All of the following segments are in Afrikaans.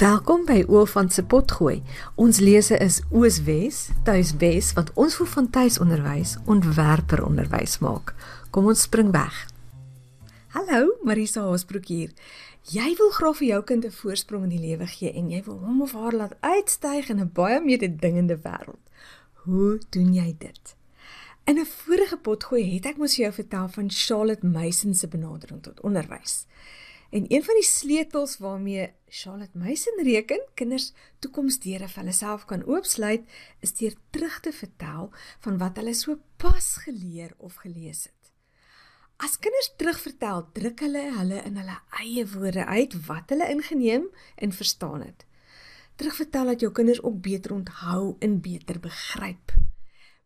Welkom by Oofant se potgooi. Ons lese is Ooswes, Tuiswes wat ons voor van tuisonderwys ontwerper onderwys maak. Kom ons spring weg. Hallo, Marisa Haasbroek hier. Jy wil graag vir jou kind 'n voorsprong in die lewe gee en jy wil hom of haar laat uitstyg in 'n baie mededingende wêreld. Hoe doen jy dit? In 'n vorige potgooi het ek mos vir jou vertel van Charlotte Mason se benadering tot onderwys. En een van die sleutels waarmee Charlotte Mason reken kinders toekomsdeure vir hulle self kan oopsluit, is deur terug te vertel van wat hulle so pas geleer of gelees het. As kinders terugvertel, druk hulle hulle in hulle eie woorde uit wat hulle ingeneem en verstaan het. Terugvertel dat jou kinders ook beter onthou en beter begryp.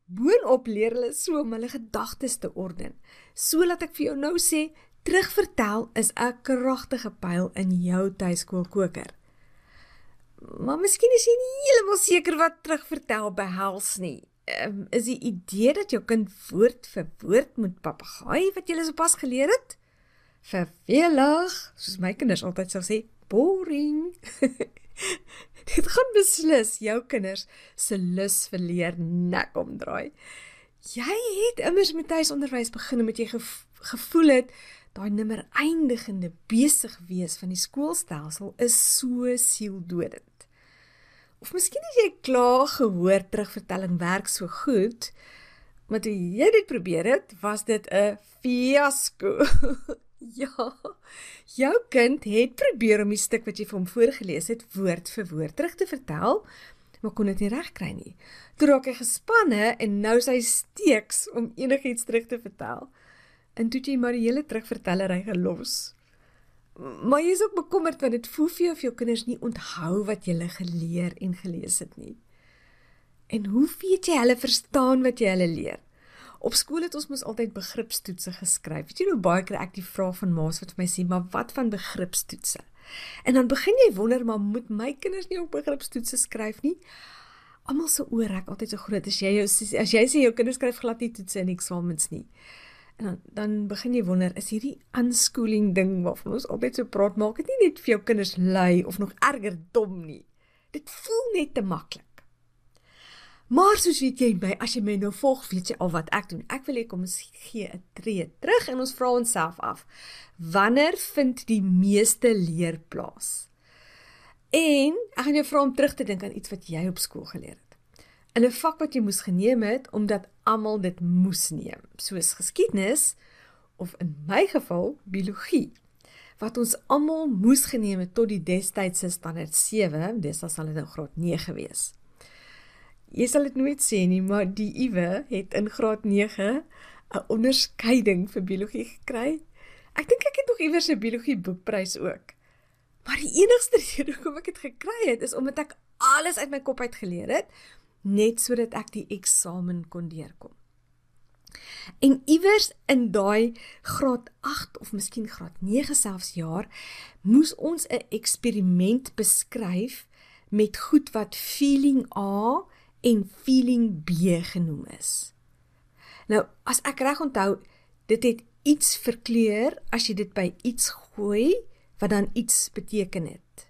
Boonop leer hulle so om hulle gedagtes te orden. So laat ek vir jou nou sê, Terugvertel is 'n kragtige pyl in jou tuiskoolkoker. Maar miskien is jy nie heeltemal seker wat terugvertel behels nie. Um, is die idee dat jou kind woord vir woord moet papegaai wat jy sopas geleer het? Vervelig, soos my kinders altyd sou sê, boring. Dit gaan beslis jou kinders se lus vir leer nek omdraai. Jy het immers met tuisonderwys begin met jy gevoel het daai nimmer eindigende besig wees van die skoolstelsel is so sieldodend. Of miskien het jy klaar gehoor terugvertelling werk so goed, maar toe jy dit probeer het, was dit 'n fiasco. ja. Jou kind het probeer om die stuk wat jy vir hom voorgeles het woord vir woord terug te vertel, maar kon dit nie regkry nie. Toe raak hy gespanne en nou sy steeks om enigiets terug te vertel en toe jy maar die hele terugvertellery gelos. Maar jy is ook bekommerd want dit voel vir jou of jou kinders nie onthou wat jy geleer en gelees het nie. En hoe weet jy hulle verstaan wat jy hulle leer? Op skool het ons mos altyd begripstoetse geskryf. Weet jy hoe baie keer ek die vraag van ma's wat vir my sê, "Maar wat van begripstoetse?" En dan begin jy wonder, "Maar moet my kinders nie ook begripstoetse skryf nie?" Almal se oor ek altyd so groot as jy jou as jy sê jou kinders skryf glad nie toetse en eksamens nie. En dan dan begin jy wonder, is hierdie unschooling ding waarvan ons altyd so praat, maak dit nie net vir jou kinders lui of nog erger dom nie. Dit voel net te maklik. Maar soos weet jy by as jy my nou volg, weet jy al wat ek doen. Ek wil hê kom ons gee 'n tree terug en ons vra onsself af. Wanneer vind die meeste leer plaas? En ek gaan jou vra om terug te dink aan iets wat jy op skool geleer het in 'n vak wat jy moes geneem het omdat almal dit moes neem, soos geskiedenis of in my geval biologie wat ons almal moes geneem het tot die destydse standaard 7, dis as hulle nou graad 9 wees. Jy sal dit nooit sê nie, maar die Iwe het in graad 9 'n onderskeiding vir biologie gekry. Ek dink ek het nog iewers 'n biologie boekprys ook. Maar die enigste rede hoekom ek dit gekry het is omdat ek alles uit my kop uit geleer het net sodat ek die eksamen kon deurkom. En iewers in daai graad 8 of miskien graad 9 selfs jaar moes ons 'n eksperiment beskryf met goed wat feeling A en feeling B genoem is. Nou, as ek reg onthou, dit het iets verkleur as jy dit by iets gooi wat dan iets beteken het.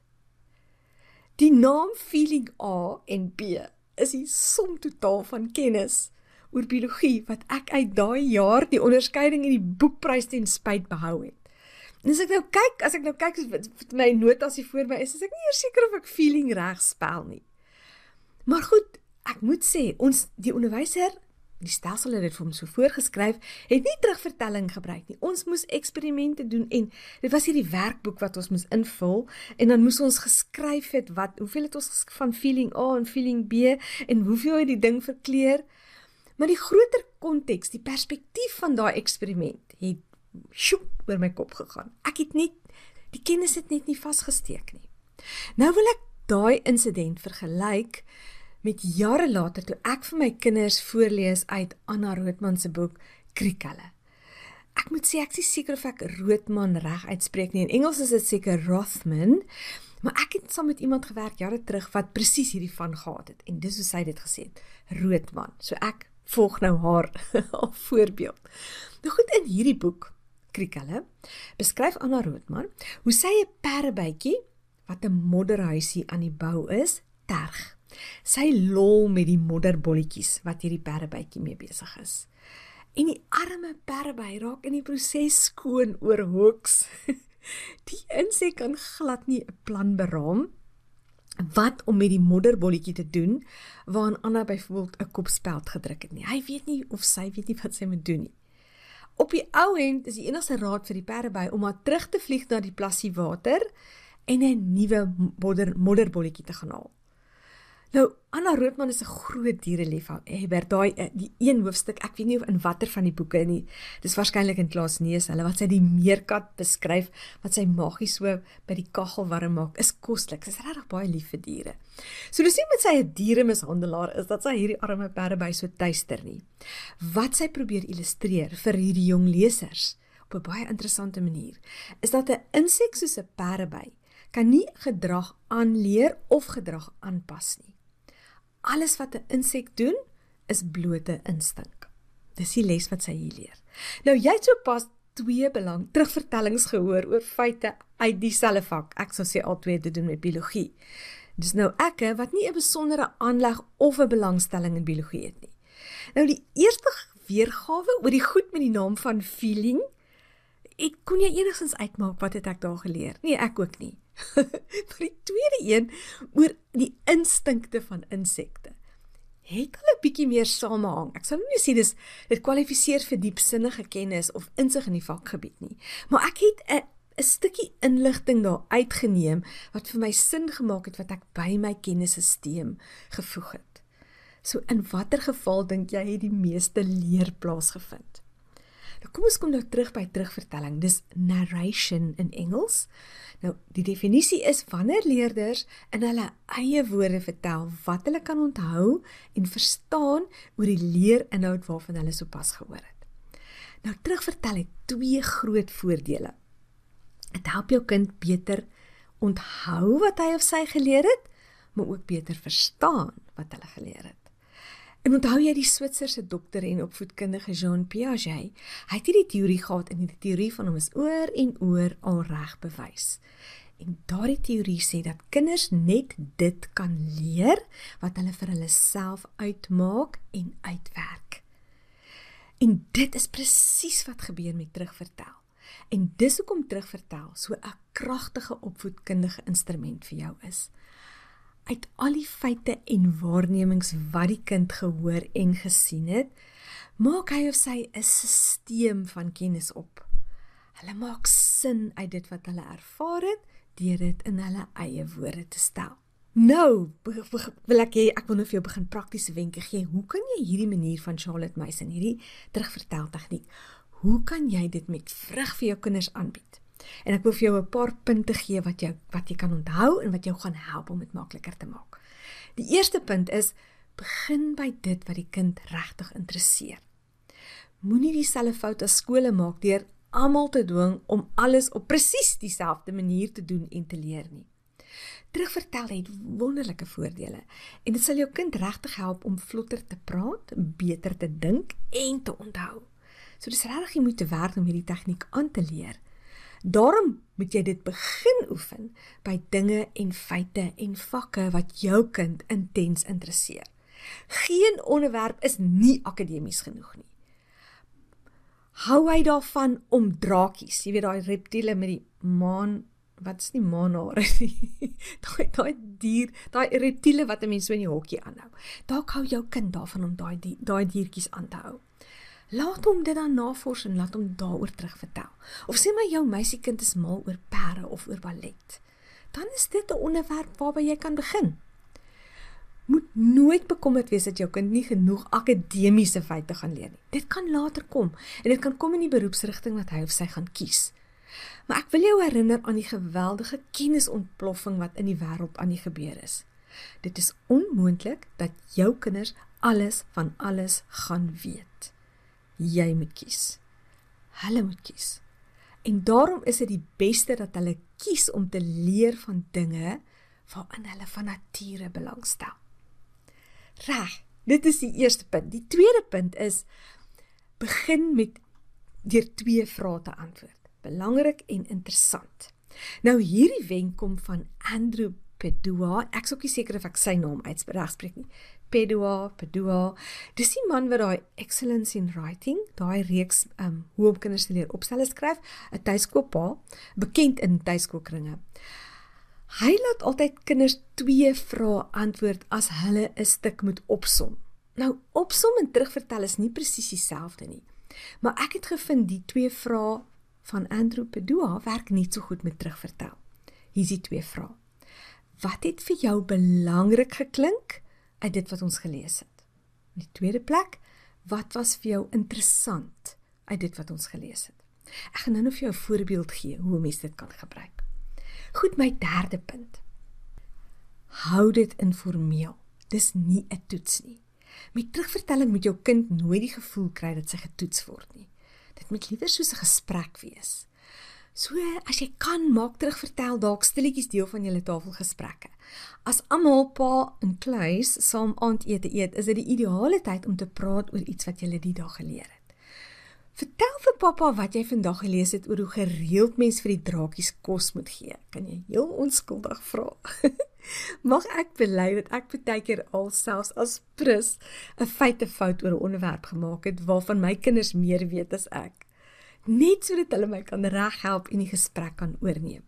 Die naam feeling A en B is die som totaal van kennis oor biologie wat ek uit daai jaar die onderskeiding in die boekprys ten spyt behou het. En as ek nou kyk, as ek nou kyk vir my notas hier voor my is, is ek nie seker of ek feeling reg spel nie. Maar goed, ek moet sê ons die onderwyser die stelsel het dit vir hom so voorgeskryf, het nie terugvertelling gebruik nie. Ons moes eksperimente doen en dit was hierdie werkboek wat ons moes invul en dan moes ons geskryf het wat hoeveel het ons van feeling A en feeling B en hoeveel het die ding verkleur. Maar die groter konteks, die perspektief van daai eksperiment het sjoep oor my kop gegaan. Ek het net die kennis het net nie vasgesteek nie. Nou wil ek daai insident vergelyk met jare later toe ek vir my kinders voorlees uit Anna Roodman se boek Kriekelle. Ek moet sê ek is seker of ek Roodman reg uitspreek nie. In Engels is dit seker Rothman, maar ek het saam met iemand gewerk jare terug wat presies hierdie van gehad het en dis hoe sy dit gesê het, Roodman. So ek volg nou haar voorbeeld. Nou goed in hierdie boek Kriekelle beskryf Anna Roodman hoe sy 'n perdebytjie wat 'n modderhuisie aan die bou is, terg. Sy lol met die modderbolletjies wat hierdie perdebytjie mee besig is. En die arme perdeby raak in die proses skoon oor hoeks. Die insek kan glad nie 'n plan beraam wat om met die modderbolletjie te doen waaraan Anna byvoorbeeld 'n kopspeld gedruk het nie. Hy weet nie of sy weet nie wat sy moet doen nie. Op die ou end is die enigste raad vir die perdeby om maar terug te vlieg na die plassie water en 'n nuwe modder modderbolletjie te gaan haal. Nou Anna Roodman is 'n groot diereliefhebber. Daai eh, die een hoofstuk, ek weet nie of in watter van die boeke nie. Dis waarskynlik in klas Neus, hulle wat sy die meerkat beskryf wat sy magies so by die kaggel warm maak, is koslik. Sy's regtig baie lief vir diere. So dis nie met sy 'n dieremishandelaar is dat sy hierdie arme perde by so tuister nie. Wat sy probeer illustreer vir hierdie jong lesers op 'n baie interessante manier, is dat 'n insek soos 'n perdeby kan nie gedrag aanleer of gedrag aanpas nie alles wat 'n insek doen is blote instink. Dis die les wat sy hier leer. Nou jy het sopas twee belang terugvertellings gehoor oor feite uit dieselfde vak. Ek sou sê al twee te doen met biologie. Dis nou ekke wat nie 'n besondere aanleg of 'n belangstelling in biologie het nie. Nou die eerste weergawe oor die goed met die naam van feeling, ek kon jy enigstens uitmaak wat het ek daar geleer? Nee, ek ook nie. vir die tweede een oor die instinkte van insekte. Het hulle bietjie meer samehang. Ek sal nie sê dis dit kwalifiseer vir diepsinnige kennis of insig in die vakgebied nie, maar ek het 'n 'n stukkie inligting daar uitgeneem wat vir my sin gemaak het wat ek by my kennisstelsel gevoeg het. So in watter geval dink jy het die meeste leer plaasgevind? Nou kom ons kom nou terug by terugvertelling. Dis narration in Engels. Nou die definisie is wanneer leerders in hulle eie woorde vertel wat hulle kan onthou en verstaan oor die leerinhoud waarvan hulle sopas gehoor het. Nou terugvertel het twee groot voordele. Dit help jou kind beter onthou wat hy of sy geleer het, maar ook beter verstaan wat hulle geleer het. En onthou jy die Switserse dokter en opvoedkundige Jean Piaget? Hy het hierdie teorie gehad en die teorie van hom is oor en oor al reg bewys. En daardie teorie sê dat kinders net dit kan leer wat hulle vir hulle self uitmaak en uitwerk. En dit is presies wat gebeur met terugvertel. En dis hoekom terugvertel so 'n kragtige opvoedkundige instrument vir jou is uit al die feite en waarnemings wat die kind gehoor en gesien het, maak hy of sy 'n stelsel van kennis op. Hulle maak sin uit dit wat hulle ervaar het deur dit in hulle eie woorde te stel. Nou, wil ek hê ek wil nou vir jou begin praktiese wenke gee. Hoe kan jy hierdie manier van Charlotte Mason, hierdie terugvertel tegniek, hoe kan jy dit met vrug vir jou kinders aanbied? En ek wil vir jou 'n paar punte gee wat jy wat jy kan onthou en wat jou gaan help om dit makliker te maak. Die eerste punt is begin by dit wat die kind regtig interesseer. Moenie dieselfde fout as skole maak deur almal te dwing om alles op presies dieselfde manier te doen en te leer nie. Terugvertel het wonderlike voordele en dit sal jou kind regtig help om vlotter te praat, beter te dink en te onthou. So dis regtig jy moet te werk om hierdie tegniek aan te leer. Daarom moet jy dit begin oefen by dinge en feite en vakke wat jou kind intens interesseer. Geen onderwerp is nie akademies genoeg nie. Hou hy daarvan om drakies, jy weet daai reptiele met die maan wat is nie maanhare nie. daai daai dier, daai reptiele wat 'n mens so in die hokkie aanhou. Dalk hou jou kind daarvan om daai daai diertjies aan te hou. Laat hom dit dan navors en laat hom daaroor terugvertel. Of sê maar jou meisiekind is mal oor perde of oor ballet. Dan is dit 'n onderwerp waarby jy kan begin. Moet nooit bekommerd wees dat jou kind nie genoeg akademiese feite gaan leer nie. Dit kan later kom en dit kan kom in die beroepsrigting wat hy of sy gaan kies. Maar ek wil jou herinner aan die geweldige kennisontploffing wat in die wêreld aan die gebeur is. Dit is onmoontlik dat jou kinders alles van alles gaan weet jy moet kies. Hulle moet kies. En daarom is dit die beste dat hulle kies om te leer van dinge waarin hulle van nature belangstel. Reg, dit is die eerste punt. Die tweede punt is begin met deur twee vrae te antwoord. Belangrik en interessant. Nou hierdie wenk kom van Andrew Pedua. Ek's ook nie seker of ek sy naam uitspreek nie. Pedua, Pedua. Dis die man wat daai Excellence in Writing, daai reeks um hoe om kinders te leer opstelle skryf, 'n tuiskooppa, bekend in tuiskoolkringe. Hy laat altyd kinders twee vrae antwoord as hulle 'n stuk moet opsom. Nou, opsom en terugvertel is nie presies dieselfde nie. Maar ek het gevind die twee vrae van Andrew Pedua werk net so goed met terugvertel. Hier is die twee vrae. Wat het vir jou belangrik geklink uit dit wat ons gelees het? In die tweede plek, wat was vir jou interessant uit dit wat ons gelees het? Ek gaan nou net vir jou 'n voorbeeld gee hoe mense dit kan gebruik. Goed, my derde punt. Hou dit informeel. Dis nie 'n toets nie. Met terugvertelling moet jou kind nooit die gevoel kry dat sy getoets word nie. Dit moet liewer soos 'n gesprek wees. So as jy kan maak terugvertel dalk stilletjies deel van julle tafelgesprekke. As almal pa en kluis saam aandete eet, is dit die ideale tyd om te praat oor iets wat julle die dag geleer het. Vertel vir pappa wat jy vandag gelees het oor hoe gereeld mens vir die drakies kos moet gee. Kan jy heel onskuldig vra? Mag ek bely dat ek baie keer alselfs as prins 'n feite fout oor 'n onderwerp gemaak het waarvan my kinders meer weet as ek. Net sodat hulle my kan reghelp en die gesprek kan oorneem.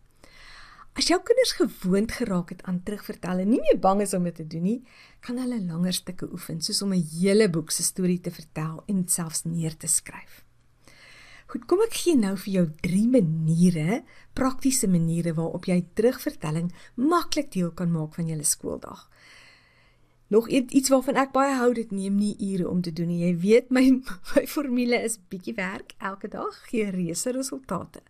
As jou kinders gewoond geraak het aan terugvertel en nie meer bang is om dit te doen nie, kan hulle langer stukke oefen, soos om 'n hele boek se storie te vertel en selfs neer te skryf. Goed, kom ek gee nou vir jou 3 maniere, praktiese maniere waarop jy terugvertelling maklik deel kan maak van jou skooldag. Nog iets waarvan ek baie hou, dit neem nie ure om te doen nie. Jy weet my my formule is bietjie werk elke dag gee reuse resultate.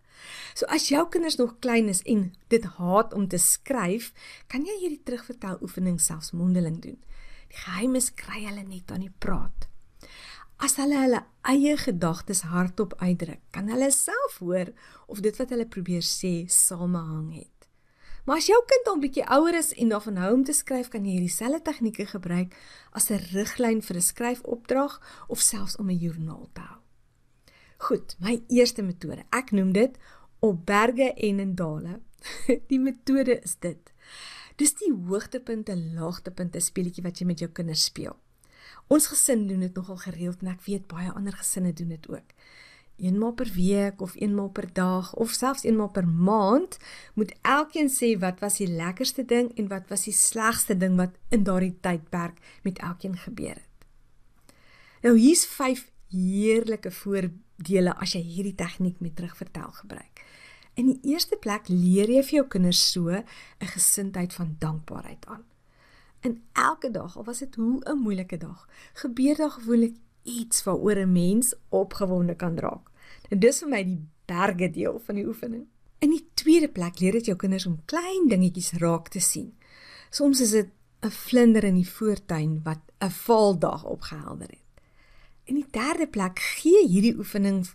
So as jou kinders nog klein is en dit haat om te skryf, kan jy hierdie terugvertel oefening selfs mondeling doen. Die geheim is kry hulle net aan die praat. As hulle hulle eie gedagtes hardop uitdruk, kan hulle self hoor of dit wat hulle probeer sê samehang het. Maar as jou kind al bietjie ouer is en daarvan hou om te skryf, kan jy dieselfde tegnieke gebruik as 'n riglyn vir 'n skryfopdrag of selfs om 'n joernaal te hou. Goed, my eerste metode. Ek noem dit op berge en in dale. die metode is dit. Dis die hoogtepunte, laagtepunte speletjie wat jy met jou kinders speel. Ons gesin doen dit nogal gereeld en ek weet baie ander gesinne doen dit ook. Eenmaal per week of eenmaal per dag of selfs eenmaal per maand moet elkeen sê wat was die lekkerste ding en wat was die slegste ding wat in daardie tydperk met elkeen gebeur het. Nou hier's 5 heerlike voordele as jy hierdie tegniek met terugvertel gebruik. In die eerste plek leer jy vir jou kinders so 'n gesindheid van dankbaarheid aan. In elke dag, al was dit hoe 'n moeilike dag, gebeur daar gewoonlik iets waaroor 'n mens opgewonde kan raak. En dis vir my die berge deel van die oefening. In die tweede plek leer dit jou kinders om klein dingetjies raak te sien. Soms is dit 'n vlinder in die voortuin wat 'n vaaldag opgehelder het. In die derde plek gee hierdie oefening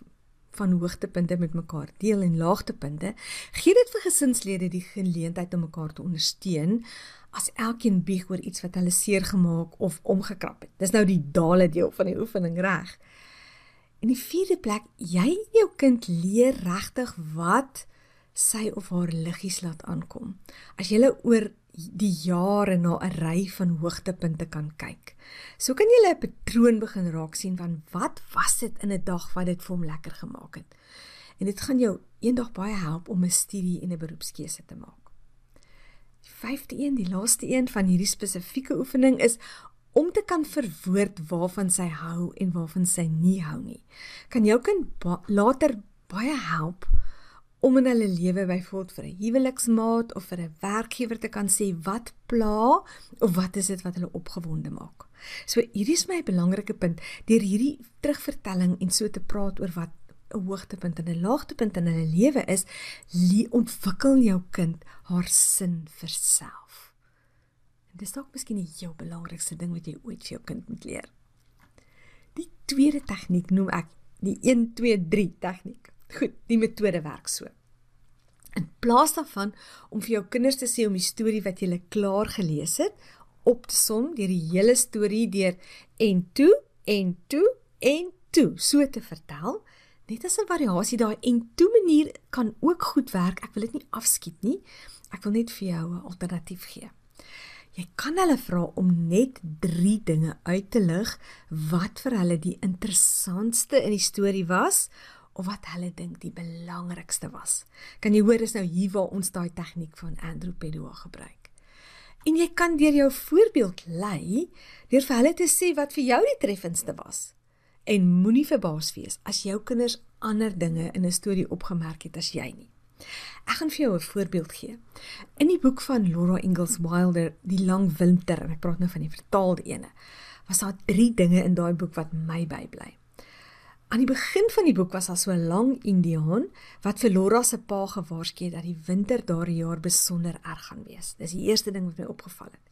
van hoogtepunte met mekaar deel en laagtepunte, gee dit vir gesinslede die geleentheid om mekaar te ondersteun as elkeen bieg oor iets wat hulle seer gemaak of omgekrap het. Dis nou die dale deel van die oefening reg. In die vierde plek, jy jou kind leer regtig wat sy of haar liggies laat aankom. As jy oor die jare na 'n ry van hoogtepunte kan kyk. So kan jy 'n patroon begin raak sien van wat was dit in 'n dag wat dit vir hom lekker gemaak het. En dit gaan jou eendag baie help om 'n studie en 'n beroepskeuse te maak vyfde een, die laaste een van hierdie spesifieke oefening is om te kan verwoord waarvan sy hou en waarvan sy nie hou nie. Kan jou kind ba later baie help om in hulle lewe byvoorbeeld vir 'n huweliksmaat of vir 'n werkgewer te kan sê wat pla of wat is dit wat hulle opgewonde maak. So hierdie is my belangrike punt deur hierdie terugvertelling en so te praat oor wat 'n hoogtepunt en 'n laagtepunt in hulle lewe is, ontwikkel jou kind haar sin vir self. En dis dalk miskien die heel belangrikste ding wat jy ooit vir jou kind moet leer. Die tweede tegniek noem ek die 1 2 3 tegniek. Goed, die metode werk so. In plaas daarvan om vir jou kinders te sê om die storie wat jy klaar gelees het op te som deur die hele storie deur en toe en toe en toe so te vertel, net as 'n variasie daai en toe manier kan ook goed werk. Ek wil dit nie afskiet nie. Ek wil net vir jou 'n alternatief gee. Jy kan hulle vra om net 3 dinge uit te lig wat vir hulle die interessantste in die storie was of wat hulle dink die belangrikste was. Kan jy hoor is nou hier waar ons daai tegniek van Andrew Pedua gebruik. En jy kan deur jou voorbeeld lei deur vir hulle te sê wat vir jou die treffendste was. En moenie verbaas wees as jou kinders ander dinge in 'n storie opgemerk het as jy nie. Ek gaan vir jou 'n voorbeeld gee. In die boek van Laura Ingalls Wilder, Die Lang Winter, en ek praat nou van die vertaalde ene, was daar drie dinge in daai boek wat my bybly. Aan die begin van die boek was daar so 'n lang Indiaan wat vir Laura se pa gewaarsku het dat die winter daardie jaar besonder erg gaan wees. Dis die eerste ding wat my opgeval het.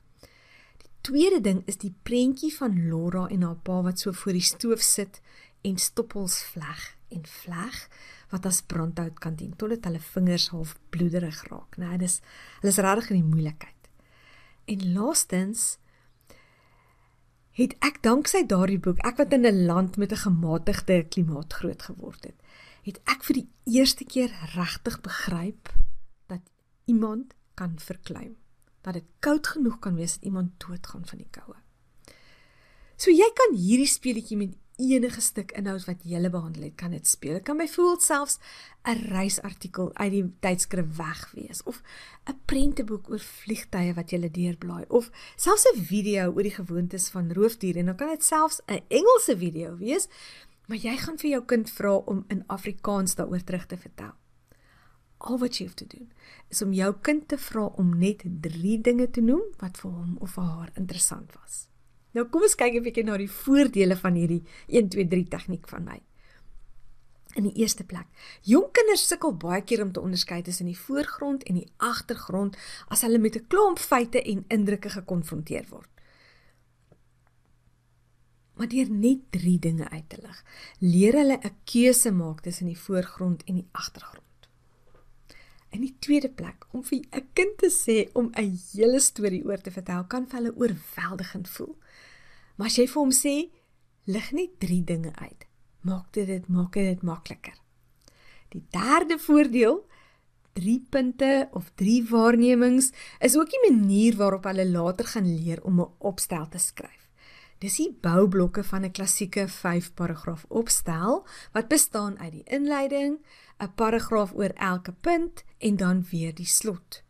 Tweede ding is die prentjie van Laura en haar pa wat so voor die stoof sit en stoppels vleg en vleg wat as brandhout kan dien totdat hulle vingers half bloederig raak? Nee, dis hulle is regtig in die moeilikheid. En laastens het ek danksy daardie boek, ek wat in 'n land met 'n gematigde klimaat groot geword het, het ek vir die eerste keer regtig begryp dat iemand kan verkleim. Dat dit koud genoeg kan wees dat iemand doodgaan van die koue. So jy kan hierdie speletjie met enige stuk inhoud wat jy hele behandel het, kan dit speel. Dit kan byvoorbeeld selfs 'n reisartikel uit die tydskrif weg wees of 'n prenteboek oor vliegtye wat jy deurblaai of selfs 'n video oor die gewoontes van roofdiere en dan kan dit selfs 'n Engelse video wees, maar jy gaan vir jou kind vra om in Afrikaans daaroor terug te vertel. Al wat jy hoef te doen is om jou kind te vra om net 3 dinge te noem wat vir hom of vir haar interessant was. Nou kom ons kyk 'n bietjie na die voordele van hierdie 1 2 3 tegniek van my. In die eerste plek, jong kinders sukkel baie keer om te onderskei tussen die voorgrond en die agtergrond as hulle met 'n klomp feite en indrukke gekonfronteer word. Maar deur net 3 dinge uit te lig, leer hulle 'n keuse maak tussen die voorgrond en die agtergrond. In die tweede plek, om vir 'n kind te sê om 'n hele storie oor te vertel, kan vir hulle oorweldigend voel. Maar as jy vir hom sê, lig net 3 dinge uit, maak dit dit maak dit makliker. Die derde voordeel, 3 punte of 3 waarnemings, is ook die manier waarop hulle later gaan leer om 'n opstel te skryf. Dis die boublokke van 'n klassieke 5 paragraaf opstel wat bestaan uit die inleiding, 'n paragraaf oor elke punt en dan weer die slot.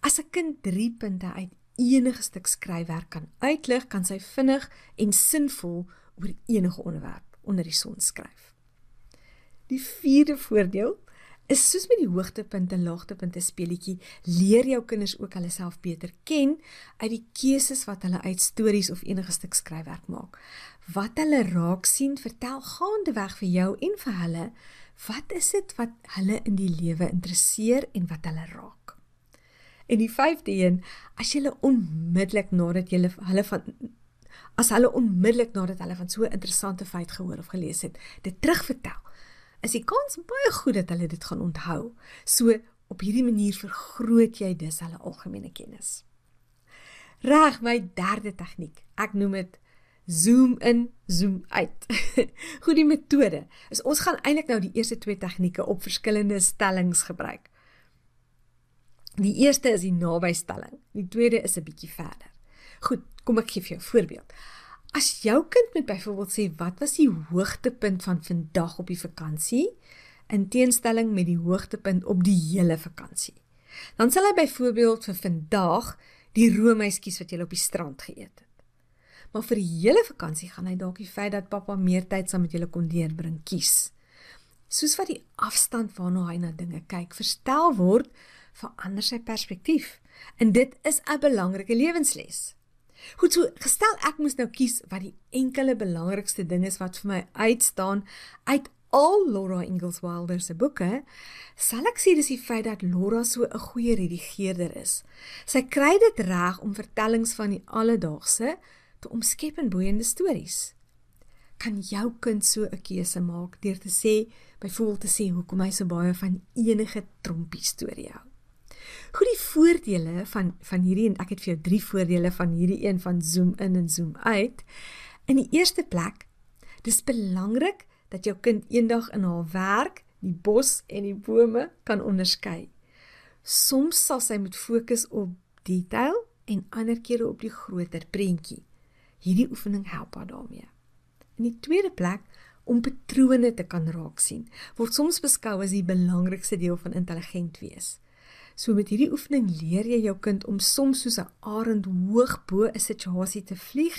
As 'n kind 3 punte uit enige stuk skryfwerk kan uitlig, kan sy vinnig en sinvol oor enige onderwerp onder die son skryf. Die vierde voordeel is soos met die hoogtepunte en laagtepunte speletjie, leer jou kinders ook hulle self beter ken uit die keuses wat hulle uit stories of enige stuk skryfwerk maak. Wat hulle raak sien, vertel gaandeweg vir jou en vir hulle wat is dit wat hulle in die lewe interesseer en wat hulle raak. En die vyfde een, as jy onmiddellik nadat jy hulle van as hulle onmiddellik nadat hulle van so 'n interessante feit gehoor of gelees het, dit terugvertel, is die kans baie goed dat hulle dit gaan onthou. So op hierdie manier vergroot jy dus hulle algemene kennis. Reg, my derde tegniek. Ek noem dit zoom in, zoom uit. Goed die metode. Is ons gaan eintlik nou die eerste twee tegnieke op verskillende stellings gebruik. Die eerste is die nabystelling. Die tweede is 'n bietjie verder. Goed, kom ek gee vir jou 'n voorbeeld. As jou kind met byvoorbeeld sê wat was die hoogtepunt van vandag op die vakansie in teenstelling met die hoogtepunt op die hele vakansie. Dan sal hy byvoorbeeld vir vandag die roomyskies wat jy op die strand geëet het. Maar vir die hele vakansie gaan hy dalk die feit dat pappa meer tyd saam met julle kon deurbring kies. Soos wat die afstand waarna hy na dinge kyk verstel word, verander sy perspektief. En dit is 'n belangrike lewensles. Goed so, gestel ek moes nou kies wat die enkele belangrikste ding is wat vir my uitstaan uit al Laura Ingalls Wilder se boeke, sal ek sê dis die feit dat Laura so 'n goeie redigeerder is. Sy kry dit reg om vertellings van die alledaagse te omskep in boeiende stories. Kan jou kind so 'n keuse maak deur te sê, byvoorbeeld te sê hoekom hy so baie van enige trompie storie hou? Goed die voordele van van hierdie en ek het vir jou drie voordele van hierdie een van zoom in en zoom uit. In die eerste plek, dis belangrik dat jou kind eendag in haar werk die bos en die bome kan onderskei. Soms sal sy moet fokus op detail en ander kere op die groter prentjie. Hierdie oefening help haar daarmee. In die tweede plek om patrone te kan raak sien, word soms beskou as die belangrikste deel van intelligent wees. So met hierdie oefening leer jy jou kind om soms soos 'n arend hoog bo 'n situasie te vlieg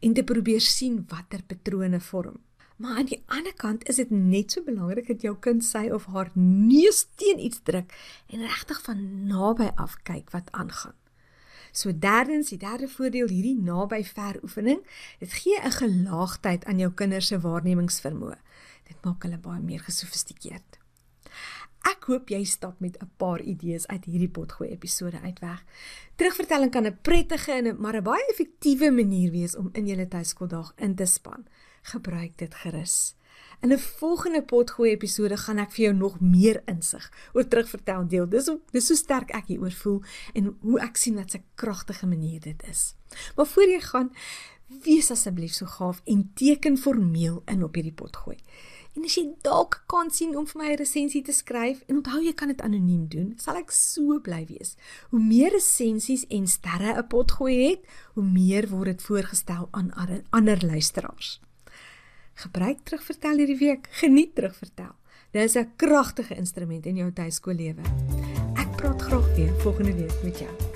en te probeer sien watter patrone vorm. Maar aan die ander kant is dit net so belangrik dat jou kind sy of haar neus teen iets druk en regtig van naby af kyk wat aangaan. So derdens, die derde voordeel hierdie naby ver oefening, dit gee 'n gelaagdheid aan jou kinders se waarnemingsvermoë. Dit maak hulle baie meer gesofistikeerd. Ek hoop jy stap met 'n paar idees uit hierdie potgooi episode uitweg. Terugvertelling kan 'n prettige en 'n maar 'n baie effektiewe manier wees om in jou tuiskooldag in te span. Gebruik dit gerus. In 'n volgende potgooi episode gaan ek vir jou nog meer insig oor terugvertel deel. Dis hoe dis so sterk ek hieroor voel en hoe ek sien wat 'n kragtige manier dit is. Maar voor jy gaan, wees asseblief so gaaf en teken formeel in op hierdie potgooi. En as jy dalk kan sien om vir my 'n resensie te skryf en onthou jy kan dit anoniem doen, sal ek so bly wees. Hoe meer resensies en sterre 'n potgooi het, hoe meer word dit voorgestel aan ander luisteraars. Gebruik terugvertel hierdie week. Geniet terugvertel. Dit is 'n kragtige instrument in jou tuiskoollewe. Ek praat graag weer volgende week met jou.